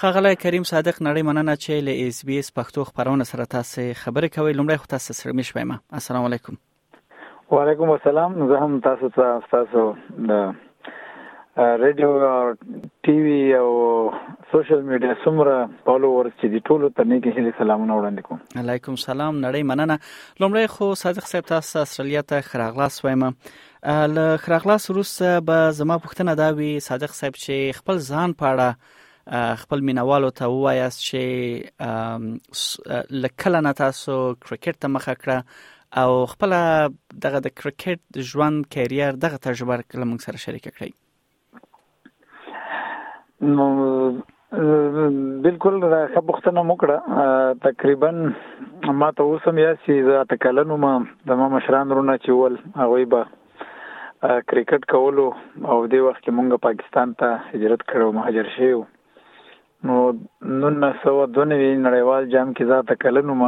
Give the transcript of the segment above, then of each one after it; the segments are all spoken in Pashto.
ښاغلی کریم صادق نړۍ مننه چې له اس بي اس پښتو خبرونه سره تاسو خبرې کوي لومړی خو تاسو سره مې شوم السلام علیکم وعلیکم السلام زه هم تاسو ته تاسو د ریډیو ټي وي او سوشل میډیا سمره فالوورز چې دی ټولو ته نیکی هلي سلامونه وړاندې کوم علیکم سلام نړۍ مننه لومړی خو صادق صاحب تاسو استرالیا ته خراغلاس وایم له خراغلاس وروسته به زما پوښتنه دا وي صادق صاحب چې خپل ځان په اړه خپل مینوالو ته وایاست چې لکله نه تاسو کرکټ ته مخه کړه او خپل دغه د کرکټ ژوند کیریر دغه تجربه کله موږ سره شریک کړئ نو بالکل ښه پوښتنه مو کړه تقریبا ما ته اوس هم یاد شي زه اته کلن وم زما مشران وروڼه چې ول هغوی به کرکټ کولو او دې وخت کې مونږ پاکستان ته هجرت کړو مهاجر شوي نو نولس سوه دوه نوي نړیوال جام کې زه اته کلن وم،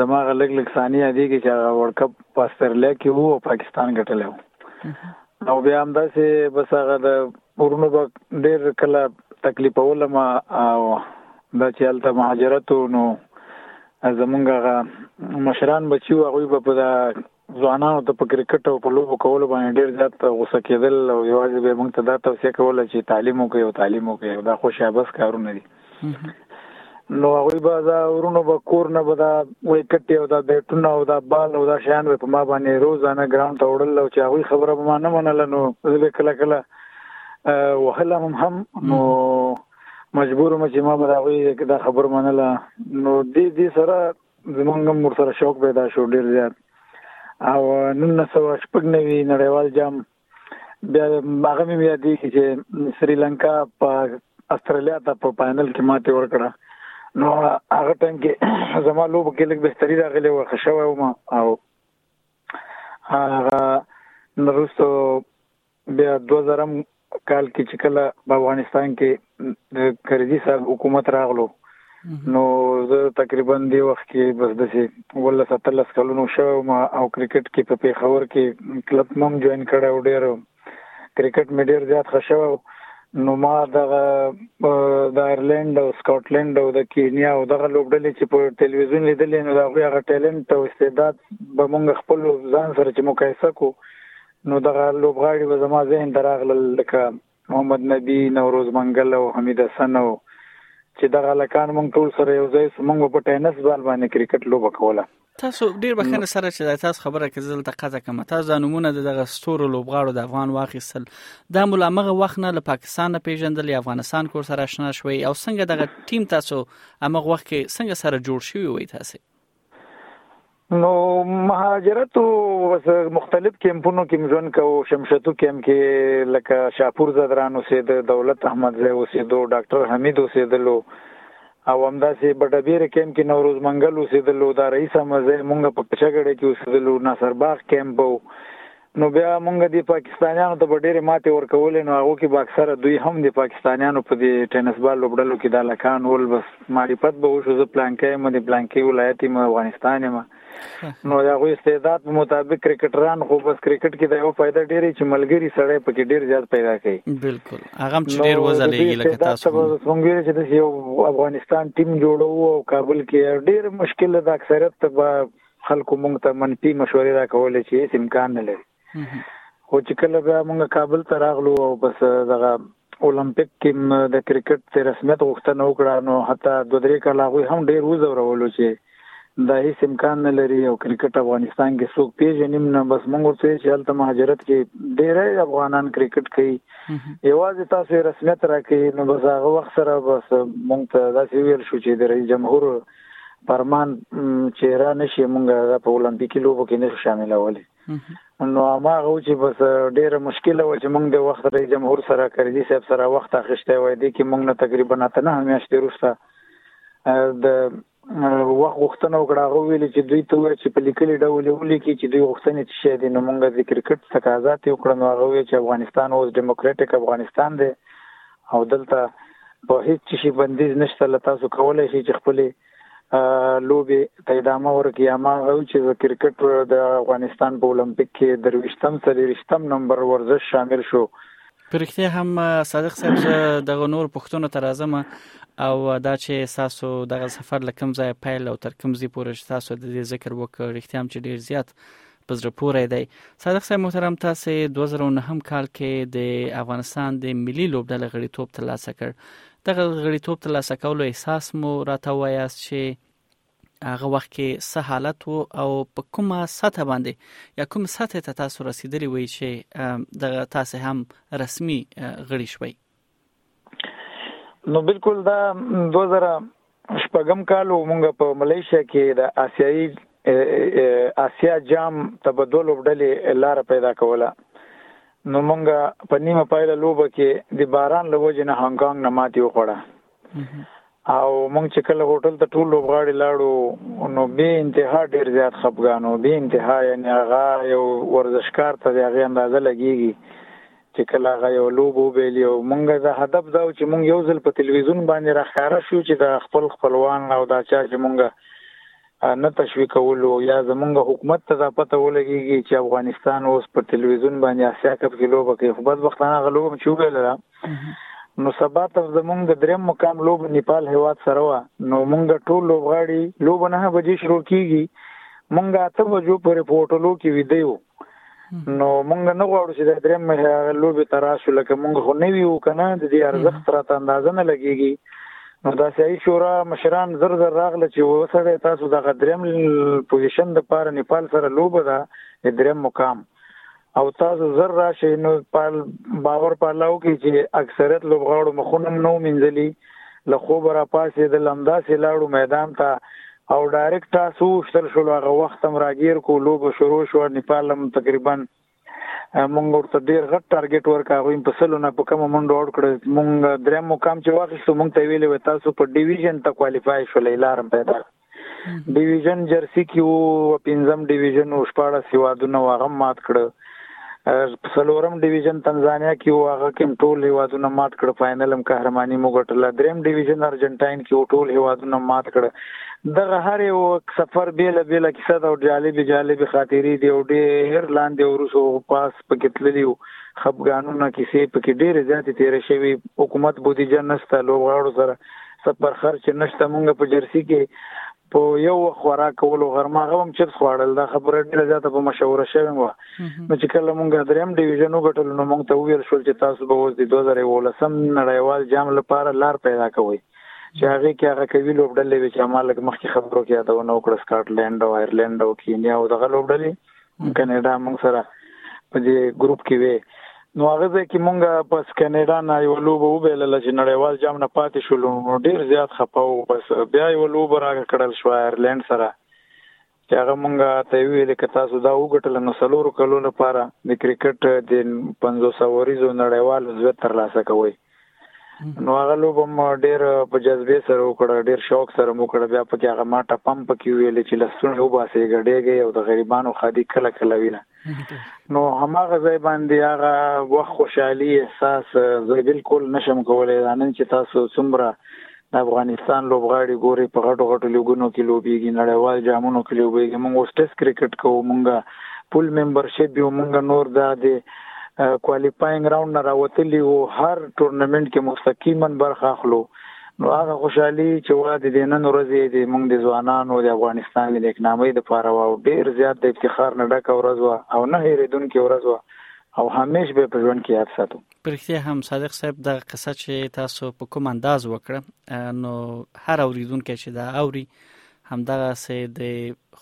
زما هغه لږ لږ ثاني یادېږي چې هغه ورلډ کپ په استرالیا کې وو او پاکستان ګټلی و او بیا همداسې بس هغه د ورونو به ډېر کله تکلیفولم او دا چې هلته مهاجرت و نو زمونږ هغه مشران بچي وو هغوی به په دا ځوانانو ته په کرکټ او په لوبو کولو باندې ډیر زیات غوسه کېدل او یوازې به موږ ته دا توصیه کوله چې تعلیم وکړئ او تعلیم وکړئ او دا خو شابس کارونه دي نو هغوی به دا ورونو به کور نه به دا ویکټې او دا بیټونه او دا بال او دا شیان به په ما باندې روزانه ګراوند ته وړل او چې هغوی خبره به ما نه منله نو زه به کله کله وهلم هم نو مجبور مې چې ما به دا وی دا خبر منله نو دې دې سره زمونږ هم ورسره شوق پیدا شو ډیر زیات او نولس سوه شپږ نوي نړیوال جام بیا هغه مې یادېږي چې سریلانکا په استرالیا ته په فاینل کې ماتې ورکړه نو هغه ټایم کې زما لوبو کې لږ بهتري راغلی وه ښه شوی وم او هغه نه وروسته بیا دوه زرم کال کې چې کله په افغانستان کې د کرزي صاحب حکومت راغلو نو زه تقریبا دی وخت کې بس د سي ول ستلس کلونو شو ما او کرکټ کې په پیښور کې کلب مم جوائن کړه او ډیر کرکټ مې ډیر زیات خوشو نو ما دغه د ایرلند او سکاټلند او د کینیا او دغه لوبډلې چې په ټلویزیون لیدلې نو هغه ټیلنټ او استعداد به مونږ خپل ځان سره چې مقایسه کو نو دغه لوبغاړي به زما ذهن ته راغلل لکه محمد نبي، نوروز منګل او حمید حسن او چې دغه هلکان مونږ ټول سره یو ځای سو مونږ به په ټینس بال باندې کرکټ لوبه کوله. تاسو ډیر بخښنه سره چې دا تاسو خبره کې زل تقاضا کوم تاسو د نمونه د دغه ستورو لوبغاړو د افغان واخیستل دا مولا مغه وخت نه له پاکستان نه پیژندل افغانستان کور سره آشنا شوي او څنګه دغه ټیم تاسو امغه وخت کې څنګه سره جوړ شوی وي تاسو نو مهاجرت وس مختلف کیمپونو کې ژوند کو شمشتو کیمپ کې لکه شاپور زدران اوسېد دولت احمد زه اوسېدو ډاکټر حمید اوسېدلو او همداسې بډبیر کیمپ کې نوروز منګل اوسېدلو دا رئیس احمد زه مونږ په کشګړې کې اوسېدلو ناصر باغ کیمپ وو نو بیا مونږ دې پاکستانیانو ته به ډېرې ماتې ورکولې نو هغو کې به اکثره دوی هم د پاکستانیانو په دې ټینس بال لوبډلو کې دا لکان ول بس معرفت به وشو زه پلانکی یم د پلانکی ولایت یم افغانستان یم نو د هغوی استعداد په مطابق کرکټران خو بس کرکټ کې د یو فائدہ ډېرې چې ملګری سړی پکې ډېر زیات پیدا کوي بالکل هغه چې ډېر وځلېږي لکه تاسو څنګه چې د یو افغانستان ټیم جوړو او کابل کې ډېر مشکل د اکثریت ته خلکو مونږ ته منفي مشورې راکولې چې هیڅ امکان نه لري خو چې کله بیا مونږ کابل ته راغلو او بس دغه اولمپیک ټیم د کرکټ د رسمیت غوښتنه وکړه نو حتی دوه درې کاله هغوی هم ډېر وځورولو چې دا هیڅ امکان نه لري او کرکټ افغانستان کې څوک پیژنیم نه بس موږ ورته چې هلته مهاجرت کې ډېری افغانان کرکټ کوي یوازې تاسو رسمیت راکړي نو بس هغه وخت سره بس موږ ته داسې ویل شو چې د رئیس جمهور پرمان چې را نشي مونږ دا په اولمپیکي لوبو کې نشو شاملولې نو ما غو چې بس ډیره مشکله و چې موږ د وخت رئیس جمهور سره کرزي صاحب سره وخت اخیسته وای دي کې موږ نه تقریبا نه نه همیاشتې روسته د وخت غوښتنه وکړه غو ویل چې دوی ته چې په لیکلي ډول ولیکي چې دوی غوښتنې څه شي دي نو موږ د کرکټ تقاضا ته وکړه نو غو چې افغانستان اوس دیموکراتیک افغانستان دی او دلته په هیڅ څه شي بندیز نشته له تاسو کولای شي چې خپلې لوبې ته ادامه ورکړي هماغه و چې د کرکټ د افغانستان په المپیک کې درویشتم څلوېښتم نمبر ورزش شامل شو په رښتیا هم صادق صاحب زه دغه نور پښتنو ته راځم او دا چې تاسو دغه سفر لکم ځای پیل او تر کوم ځای پورې تاسو د دې ذکر وکړ رښتیا هم چې ډیر زیات په زړه پورې دی صادق صاحب محترم تاسو 2009 کال کې د افغانستان د ملي لوبډلې غړیتوب ترلاسه کړ دغه غړیتوب ترلاسه کولو احساس مو راته وایاست چې هغه وخت کې څه حالت وو او په کومه سطح باندې یا کوم سطح ته تاسو رسیدلی وای چې دغه تاسو هم رسمي غړي شوي نو بالکل دا 2000 شپږم کال مونږ په ملیشیا کې د آسیایي آسیا جام ته په دوه لوبډلې لار پیدا کوله نو مونږ په نیمه پایله لوبه کې د باران له وجې نه هانګ کانګ نه ماتې وخوړه او مونږ چې کله هوټل ته ټول لوبغاړي لاړو نو به انتها ډیر زیات خپګانو به انتها یعنی هغه یو ورزشکار ته د هغه اندازه لګیږي چې کله هغه یو لوب وبیلی او مونږ د هدف دا و چې مونږ یو ځل په تلویزیون باندې راښکاره شو چې د خپل خپلوان او دا چا چې مونږ نه تشویقولو یا زمونږ حکومت ته دا پته ولګیږي چې افغانستان اوس په تلویزیون باندې اسیا کپ کې لوبه کوي خو بدبختانه هغه لوبه چې وبیلله نو سبا ته زمونږ د دریم مقام لوب نیپال هیواد سره و نو مونږ ټول لوبغاړي لوب نه بجې شروع کیږي مونږ اته بجو پر پورټلو کې ویدیو نو مونږ نه غواړو چې د دریم لوبې ته راشو لکه مونږ خو نه ویو کنه د دې ارزښت راته اندازه نه لګیږي نو دا سیاسي شورا مشران زر زر راغله چې وسړی تاسو د غدریم پوزیشن د پاره نیپال سره لوبه ده د دریم مقام او تاسو زر راشي نو باور پالاو کې چې اکثریت لوبغاړو مخونه نو منځلي له خوبه راپاڅېدل، همداسې لاړو میدان ته او ډایرکټ ټاس ووشتل شولو، هغه وخت هم راګیر کړو، لوبه شروع شوه، نیپال هم تقریباً مونږ ورته ډیر غټ ټارګټ ورکړ، هغوی هم په سلو نه په کمو منډو اوټ کړل، مونږ دریم مقام چې واخیستو، مونږ ته یې ویلي وه تاسو په ډیویژن ته کوالیفای شولئ، لار هم پیدا کړه. ډیویژن جرسی کې وو او پنځم ډیویژن او شپاړس هیوادونه هغه مات کړ څلورم ډیویژن تنزانیا کې وو هغه کې ټول هیوادونه مات کړ فاینل هم قهرماني مو ګټله دریم ډیویژن ارجنټاین کې ټول هیوادونه مات کړ دغه هر یو سفر بیله بیله کیسه ده او جالبې جالبې خاطرې دي او ډېر لاندې وروسو پاس پکې تللي وو خپګانونه کیسې پکې ډېرې زیاتې تېرې شوي حکومت بودیجه نشته لوبغاړو سره څه پر خرچ نشته مونږ په جرسی کې په یو وخت خوراک کولو غرمه هغه هم چپس خوړل دا خبره ډیره زیاته په مشوره شوې و نو چې کله مونږ دریم ډیویژن وګټل نو مونږ ته ویل شو چې تاسو به اوس د 2019 نړیوال جام لپاره لار پیدا کوئ چې هغه کې هغه کوي لوبډلې چې مالک مخکې خبرو کې یادونه وکړه سکاټلند او ایرلند او کینیا او دغه لوبډلې کاناډا موږ سره په دې ګروپ کې وي نو هغه ځای کې مونږ پس کاناډا نه یو لوبه وبېلله چې نړیوال جام نه پاتې شول نو ډیر زیات خپه وو بس بیا یو لوبه راکړه کړل شو ایرلند سره چې هغه مونږ ته ویل کې تاسو دا وګټل نو سلور کلو لپاره د کرکټ د 500 اوریزو نړیوال عضویت ترلاسه کوئ نو هغه لوبه مو ډېر په جذبې سره وکړه ډېر شوق سره مو وکړه بیا پکې هغه ما ټپم پکې ویلې چې لستونې وباسې ګډېږي او د غریبانو خادي کله کله وینه نو هماغه ځای باندې هغه وخت خوشحالي احساس زه بالکل نشم کولای دا نن چې تاسو څومره د افغانستان لوبغاړي ګوري په غټو غټو لیګونو کې لوبیږي نړیوال جامونو کې لوبیږي موږ اوس ټیسټ کرکټ کوو موږ پول ممبرشپ یو موږ نور دا د کوالیفاینګ راوند نه راوتلی وو هر ټورنمنت کې مستقیما برخه اخلو نو هغه خوشحالي چې وا د دې نن ورځې د موږ د ځوانانو د افغانستان د نیکنامۍ دپاره وه او ډېر زیات د افتخار نه ډکه ورځ وه او نه هېرېدونکې ورځ وه او همیش به په ژوند کې یاد ساتو پرختیا هم صادق صاحب دغه قصه چې تاسو په کوم انداز وکړه نو هر اوریدونکو چې دا اوري همدغه سه د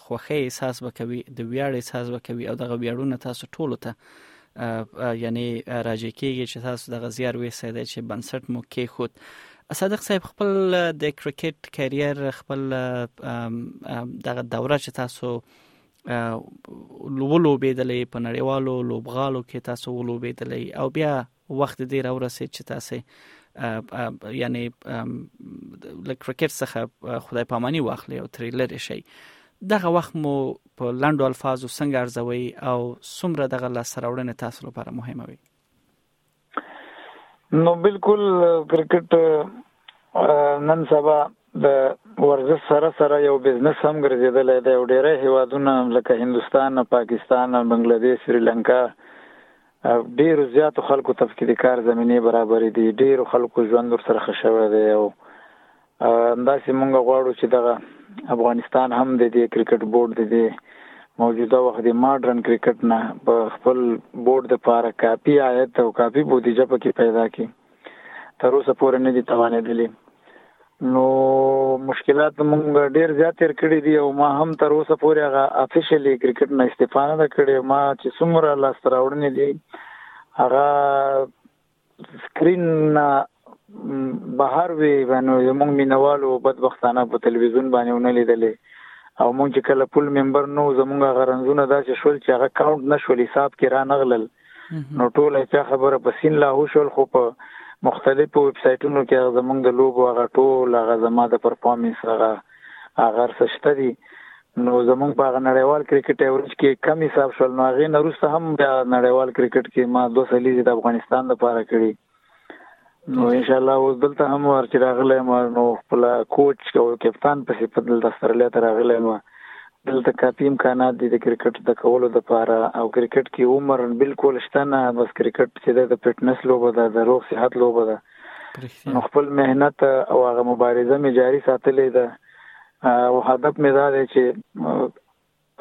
خوخه احساس وکوي د ویاړ احساس وکوي او دغه ویاړونه تاسو ټول ته یعنی راځي کېږي چې تاسو دغه زیار وېسه دی چې بنسټ مو کې خود صادق صاحب خپل د کرکټ کیریر خپل دغه دوره چې تاسو ولوبېدلې په نړیوالو لوبغالو کې تاسو ولوبېدلې او بیا وخت دې را ورسېد چې تاسو یعنی لکه کرکټ څخه خدای پامانی واخلې او ترې لرې شي دغه وخت مو په لندو الفاظو څنګه ارزوي او څومره دغه لاسته راوړنې تاسو لپاره مهمه وي نو بالکل کرکټ نن سبا د ورزش سره سره یو بزنس هم ګرځیدلی دی او ډیری هیوادونه لکه هندستان پاکستان بنگلاديش سریلانکا ډیر زیات خلکو ته پکې د کار زمینه برابرې دي ډیر خلکو ژوند ور سره خښوي دی او همداسې مونږ غواړو چې دغه افغانستان هم د دې کرکټ بورډ د دې موجوده وخت د ماډرن کرکټ نه په خپل بورډ د پاره کاپي آیت او کاپي بودیجه پکې پیدا کی تر اوسه پورې نه دي توانېدلې نو مشکلات مونږ ډیر زیات تیر کړی دي او ما هم تر اوسه پورې هغه افیشلی کرکټ نه استفاده نه کړې ما چې څومره لاس راوړنې دي هغه سکرین نه بهر وي نو زمونږ مینوالو بدبختانه په تلویزیون باندې ونه لیدلې او مونږ چې کله پول ممبر نو زمونږ غرنزونه داسې شول چې هغه کاونټ نشول حساب کې را نغلل نو ټول چا خبره په سین لا شول خو په مختلفو ویب سایټونو کې زمونږ د لوبو هغه ټول هغه زما د پرفارمنس هغه هغه څه شته دي نو زمونږ په هغه نړیوال کرکټ ایوریج کې کم حساب شول نو هغه نه روسته هم بیا نړیوال کرکټ کې ما دوه سلیزې د افغانستان لپاره کړې نو ان شاء الله اوس دلته هم ورچې راغلی ما نو خپل کوچ او کپتان په صفت دلته استرالیا ته راغلی ما دلته کافي امکانات دي د کرکټ د کولو لپاره او کرکټ کې عمر بالکل شته نه بس کرکټ چې د فټنس لوبه ده د روغ صحت لوبه ده نو خپل مهنت او هغه مبارزه مې جاری ساتلې ده او هدف مې دا دی چې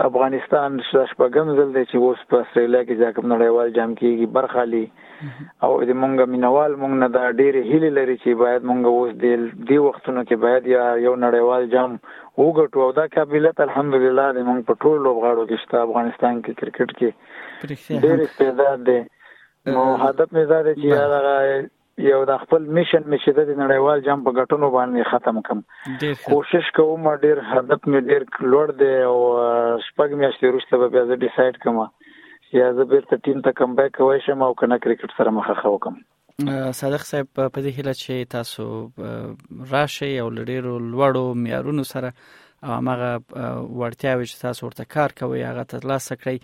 افغانستان شپږم ځل دی چې اوس په استرالیا کې ځکه نړیوال جام کېږي برخالي او د مونږه مینوال مونږ نه دا ډېرې هیلې لري چې باید مونږ اوس د دې وختونو کې باید یا یو نړیوال جام وګټو او دا قابلیت الحمدلله د مونږ په ټولو لوبغاړو کې شته افغانستان کې کرکټ کې ډېر استعداد دی نو هدف مې دا دی چې هغه یو دا خپل میشن می چې د نړیوال جام په ګټونو باندې ختم کم کوشش کوم ډیر هدف می ډیر لوړ دی او شپږ میاشتې وروسته به بیا زه ډیسایډ کوم یا زه بیرته ټیم ته کم بیک کوی شم او کنه کرکټ سره مخه خو کوم صادق صاحب په دې هیله چې تاسو راشي او لډیرو لوړو معیارونو سره او هغه وړتیاوي چې تاسو ورته کار کوي هغه ترلاسه کړئ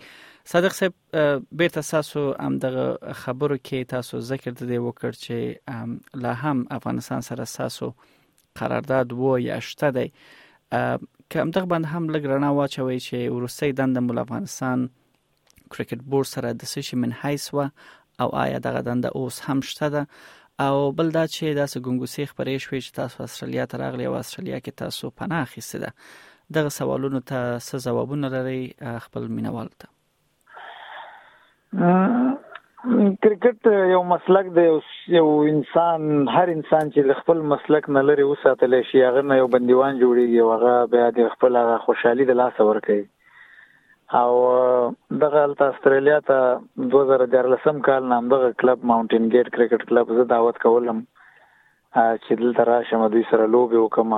صادق صاحب بیرته تاسو هم دغه خبرو کې تاسو ذکر د دې وکړ چې لا هم افغانستان سره تاسو قرارداد وو یا شته دی که هم دغه باندې هم لګ رڼا واچوي چې ورسې دند مول افغانستان کرکټ بورډ سره د سشي من حیث و او آیا دغه دند اوس هم شته ده او بل دا چې داسې ګنګوسې خبرې شوې چې تاسو استرالیا ته راغلی او استرالیا کې تاسو پناه اخیسته ده دغه سوالونو ته څه ځوابونه لري خپل مینوال ته کرکټ یو مسلک دی یو انسان هر انسان چې د خپل مسلک نه لري وساتل شي هغه نه یو بندیوان جوړیږي او هغه بیا د خپل هغه خوشحالي د لاسه ورکوي او دغه هلته استرالیا ته دوه زره دیارلسم کال نه همدغه کلب ماونټین ګیټ کرکټ کلب زه دعوت کولم چې دلته راشم دوی سره لوبې وکړم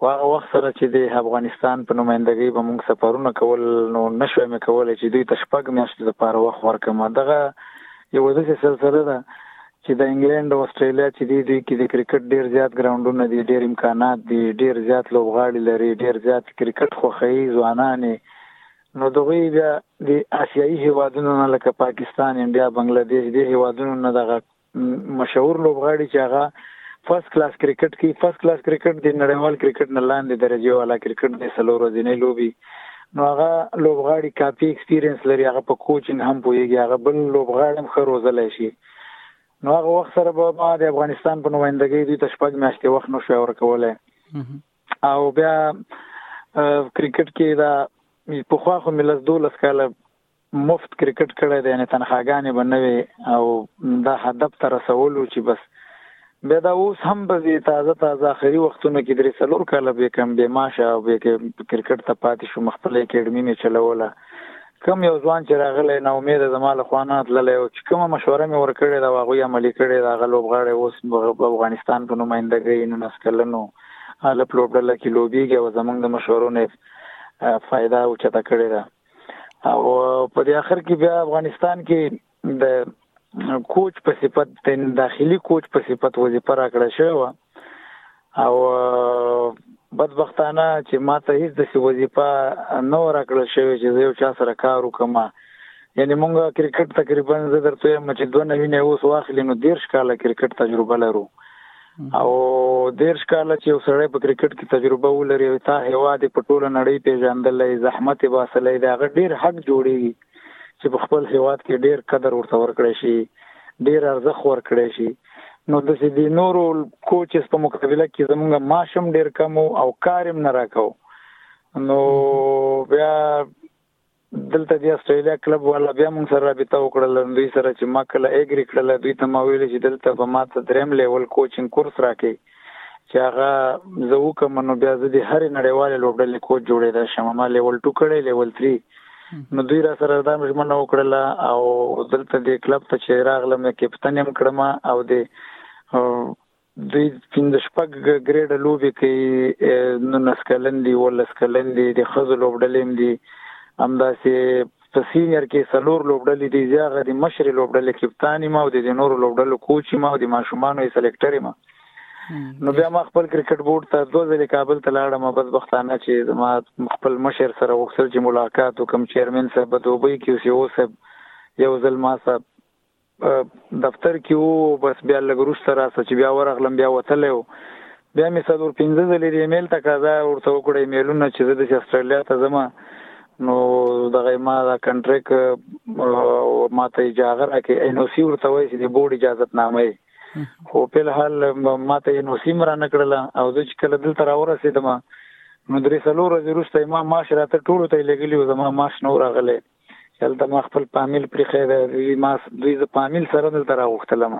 خو هغه وخت سره چې د افغانستان په نمایندګۍ به موږ سفرونه کول نو نشوای مې کولی چې دوی ته شپږ میاشتې لپاره وخت ورکړم دغه یوه داسې سلسله ده چې د انګلند او استرالیا چې دی دوی کې د کرکټ ډیر زیات ګراونډونه دي ډیر امکانات دي ډیر زیات لوبغاړي لري ډیر زیات کرکټ خوښوي ځوانان نو دغه بیا د آسیایي هیوادونو نه لکه پاکستان انډیا بنگلاديش د هیوادونو نه دغه مشهور لوبغاړي چې هغه فرست کلاس کرکټ کې فرست کلاس کرکټ د نړیوال کرکټ نه لاندې درجه والا کرکټ د سلور ورځې لوبي نو هغه لوبغاړي کافي ایکسپیرینس لري هغه په کوچینګ هم پوهیږي هغه بل لوبغاړي هم ښه روزلی شي نو هغه وخت سره به ما د افغانستان په نمائندګۍ دوی ته شپږ میاشتې وخت نشو ورکولی او بیا کرکټ کې دا په خوا خو ملز دولس کاله مفت کرکټ کړی دی یعنی تنخواګانې به نه وي او دا هدف ته رسولو چې بس بیا دا اوس هم په دې تازه تازه اخري وختونو کې درې څلور کاله به کم بې معاشه او بې کرکټ ته پاتې شوم خپله اکیډمي مې چلوله کم یو ځوان چې راغلی نا امیده زما له خوا نه تللی او چې کومه مشوره مې ورکړې ده او هغوی عملي کړې ده هغه لوبغاړی اوس افغانستان په نمایندګۍ نولس کلنو هلک لوبډله کې لوبېږي او زموږ د مشورو نه فایده اوچته کړې ده او په دې اخر کې بیا افغانستان کې د کوچ په صفت د داخلي کوچ په صفت وظیفه راکړه شوې و او بدبختانه چې ما ته هیڅ د وظیفه نه راکړل شوې چې زه یو چا سره کار وکم یعنی مونږ کرکټ تقریبا زه درته یم چې دوه نوی نه اوس واخلې نو ډیر ښکاله کرکټ تجربه لرو او دېرش کاله چې یو سړی په کرکټ کې تجربه ولري او تا هیواد په ټوله نړۍ پیژندلی زحمت یې باسلی د هغه ډېر حق جوړېږي چې په خپل هیواد کې ډېر قدر ورته ورکړی شي ډېر ارزښت ورکړی شي نو د سې دې نورو کوچز په مقابله کې زمونږ ماشم ډېر کم او کارم نه راکاو نو بیا دلته دي اسټرالیا کلب والا بیا مونږ سره رابطه وکړل دوی سره چې ما کله اګری کړل دوی ته ما ویل چې دلته به ما ته دریم لیول کوچینګ کورس راکې چې هغه زه وکم نو بیا زه د هرې نړیوالې لوبډلې کوچ جوړېدای شم ما لیول 2 کړی لیول 3 نو دوی را سره دا مجمنه وکړله او دلته د کلب ته چې راغلم کپتن هم کړم او د دوی پنځه شپږ ګریډه لوبې کوي نولس کلن دي اوولس کلن دي د ښځو لوبډلې هم دي همداسې په سینیر کې څلور لوبډلې دي زه هغه د مشرې لوبډلې کپتان یم او د نورو لوبډلو کوچ یم او د ماشومانو یې سلیکټر یم نو بیا ما خپل کرکټ بورډ ته دوه ځلې کابل ته لاړم بدبختانه چې زما خپل مشر سره وکړل چې ملاقات وکم چیرمن صاحب دوبۍ کې اوسې اوسه یو ځل ما صاحب دفتر کې وو بس بیا لږ وروسته راسه چې بیا ورغلم بیا وتلی و بیا مې څلور پنځه ځلې د ایمیل تقاضا ورته وکړه ایمیلونه چې زه داسې اسټرالیا ته ځم نو دغه ما دا کنټریک ما ته اجازه راکې ان او سی ورته وایي چې د بورډ اجازه نامه خو په الحال ما ته ان او سی مرا نکړل او زه چې کله دلته راورسېدم نو درې څلور ورځې وروسته ما معاش راته ټولو ته لګلی و زما معاش نو راغلی دلته ما خپل فامیل پریخی دی دوی ما دوی زه فامیل سره دلته راغوښتلم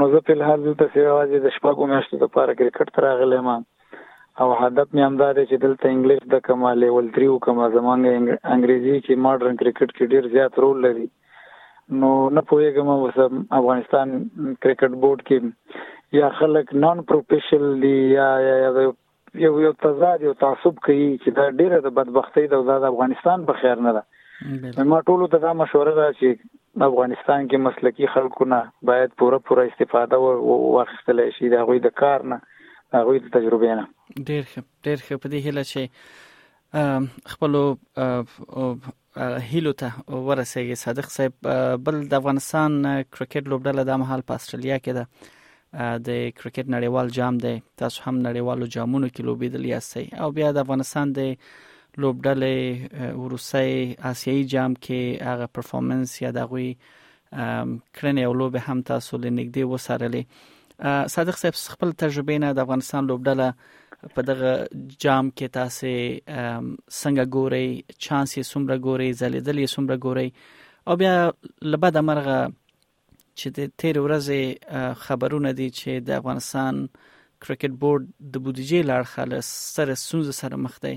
نو زه په الحال دلته سره یوازې د شپږو میاشتو لپاره کرکټ ته راغلم او هدف مې همدا دی چې دلته انګلیش د کما لیول 3 وکم زمونږ انګریزي کې ماډرن کرکټ کې ډیر زیات رول لري نو نه پوهیږم اوس افغانستان کرکټ بورډ کې یا خلک نان پروفیشنل دي یا یا یو یو تضاد یو تعصب کوي چې دا ډیره د بدبختی ده او دا د افغانستان په خیر نه ده ما ټولو ته دا مشوره ده چې افغانستان کې مسلکي خلکو نه باید پوره پوره استفاده واخیستل شي د هغوی د کار نه د هغوی د تجربې نه ډېر ښه ډېر ښه په دې هیله چې خپل هیلو ته ورسېږي صادق صاحب بل د افغانستان کرکټ لوبډله د مهال په استرالیا کې ده د کرکټ نړیوال جام دی تاسو هم نړیوالو جامونو کې لوبېدلی یاستئ او بیا د افغانستان د لوبډلې وروسي آسیایي جام کې هغه پرفورمنس یا دغوي کړنې او لوبې هم تاسو لنګدي وسارلې صادق صاحب خپل تجربه نه د افغانستان لوبډله په دغه جام کې تاسو څنګه ګوري چانس یې څومره ګوري ځلیدل یې څومره ګوري او بیا لبد امرغه چې د تیر ورځې خبرونه دي چې د افغانستان کرکټ بورډ د بودیجې لړ خاله سره سنځ سره مخ دی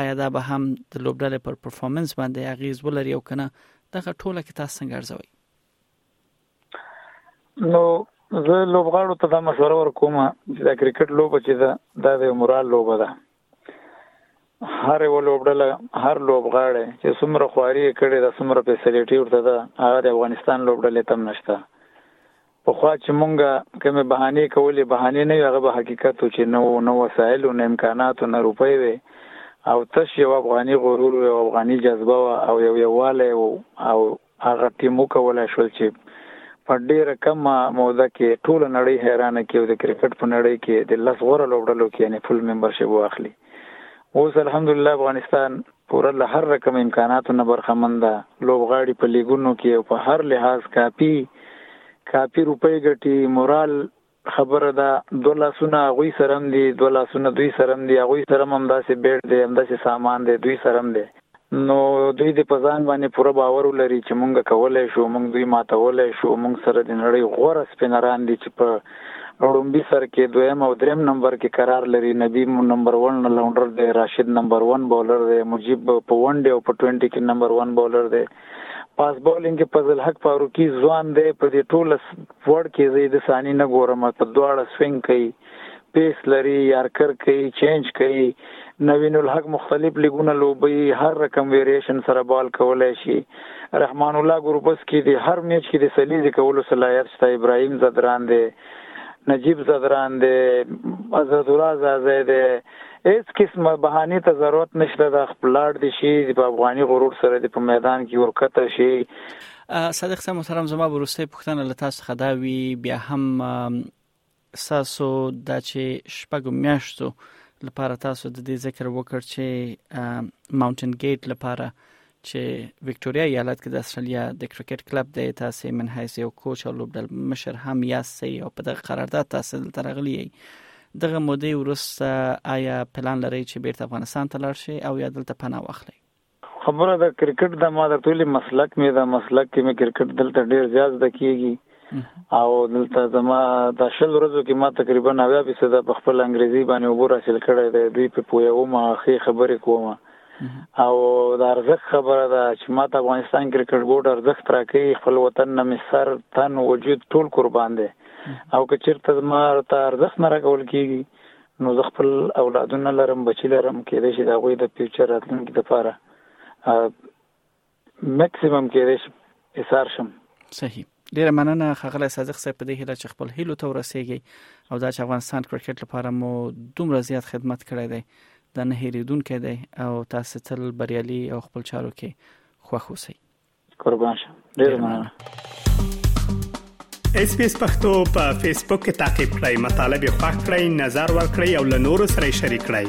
آیا دا به هم د لوبډلې پر پرفورمنس باندې اغیز ولري او کنه دغه ټوله کې تاسو څنګه ارزوي نو زه لوبغاړو ته دا مشوره ورکوم چې دا کرکټ لوبه چې ده دا د مورال لوبه ده هر یو لوبډله هر لوبغاړی چې څومره خواري کړې ده څومره فیسلیټي ورته ده هغه د افغانستان لوبډلې تم نشته پخوا چې مونږ کومې بهانې کولې، بهانې نه وې، هغه به حقیقت و چې نه و، نه وسایل و، نه امکانات و، نه روپۍ وې او تش یو افغاني غرور و، یو افغاني جذبه وه او یو یووالی و او هغه ټیم وکولای شول چې په ډېره کمه موده کې ټوله نړۍ حیرانه کړي او د کرکټ په نړۍ کې د لس غوره لوبډلو کې یعنې فل ممبرشپ واخلي. اوس الحمدلله افغانستان پوره له هر رقم امکاناتو نه برخمن ده، لوبغاړي په ليګونو کې او په هر لحاظ کاپي کاپي روپۍ ګټي، مورال خبره ده، دوه لاسونه هغوی سره هم دي، دوه لاسونه دوی سره هم دي، هغوی سره هم همداسې بېټ دی، همداسې سامان دی، دوی سره هم دی، نو دوی دې په ځان باندې پوره باور ولري چې موږ کولای شو، موږ دوی ماتولای شو، موږ سره د نړۍ غوره سپينران دي چې په ړومبی سر کې دویم او دریم نمبر کې قرار لري نبی نمبر 1 نه لونډر دی راشد نمبر 1 بولر دی مجیب په ون ډي او په 20 کې نمبر 1 بولر دی پاس بولینګ کې فضل حق فاروقي ځوان دی په دې ټوله وړ کې زه د ثاني نه ګورم په دواړه سوینګ کوي پیس لري یارکر کوي چینج کوي نوین الحق مختلف لیګونه لوبي هر رقم ویریشن سره بال کولای شي رحمان الله ګروپس کې دی هر میچ کې د سلیزې کولو صلاحیت شته ابراهیم زدران دی نجیب زدران دی عزت الله زازی دی هیڅ قسمه بهانه ته ضرورت نشته د خپلار دي شي د افغاني غرور سره د په میدان کې ورکته شي صادق صاحب محترم زما ورسته پښتنه لته څخه دا وی بیا هم ستاسو دا چې شپږو میاشتو لپاره تاسو د دې ذکر وکړ چې ماونټن ګیټ لپاره چې وکټوريا ایالت کې د استرالیا د کرکټ کلب د تاسو من حیث یو کوچ او لوبډل مشر هم یاستئ او په دغه قرارداد تاسو دلته راغلی یئ دغه مودې وروسته آیا پلان لرئ چې بیرته افغانستان ته لاړ شئ او یا دلته پناه واخلئ خبره د کرکټ د ما درته ویلي مسلک مې دا مسلک کې مې کرکټ دلته ډیر زیات زده کیږي او دلته زما د شل ورځو کې ما تقریبا 90% په خپل انګریزي باندې وګور حاصل کړی دی دوی په پوهوم ښه خبرې کوم او د ارزښت خبره ده چې ما ته افغانستان کرکټ بورډ ارزښت راکړي خپل وطن نه مې سر تن وجود ټول قربان دی او که چیرته زما ته ارزښت نه راکول کیږي نو زه خپل اولادونه لرم بچی لرم کېدای شي د هغوی د فیوچر راتلونکي لپاره مکسیمم کېدای شي ایثار شم صحیح ډیره مننه خغل صادق صاحب په دې هیله چې خپل هیلو ته ورسیږي او دا چې افغانستان کرکټ لپاره مو دومره زیات خدمت کړی دی دا نه هیریدونکې دی او تاسو تل بریالي او خپل چارو کې خوښ اوسئ قربان شه ډیر مننه اس پی اس پختو په فیسبوک کې تا کې پلی مطلب یو فاک کړئ نظر ور کړئ او له نورو سره شریک کړئ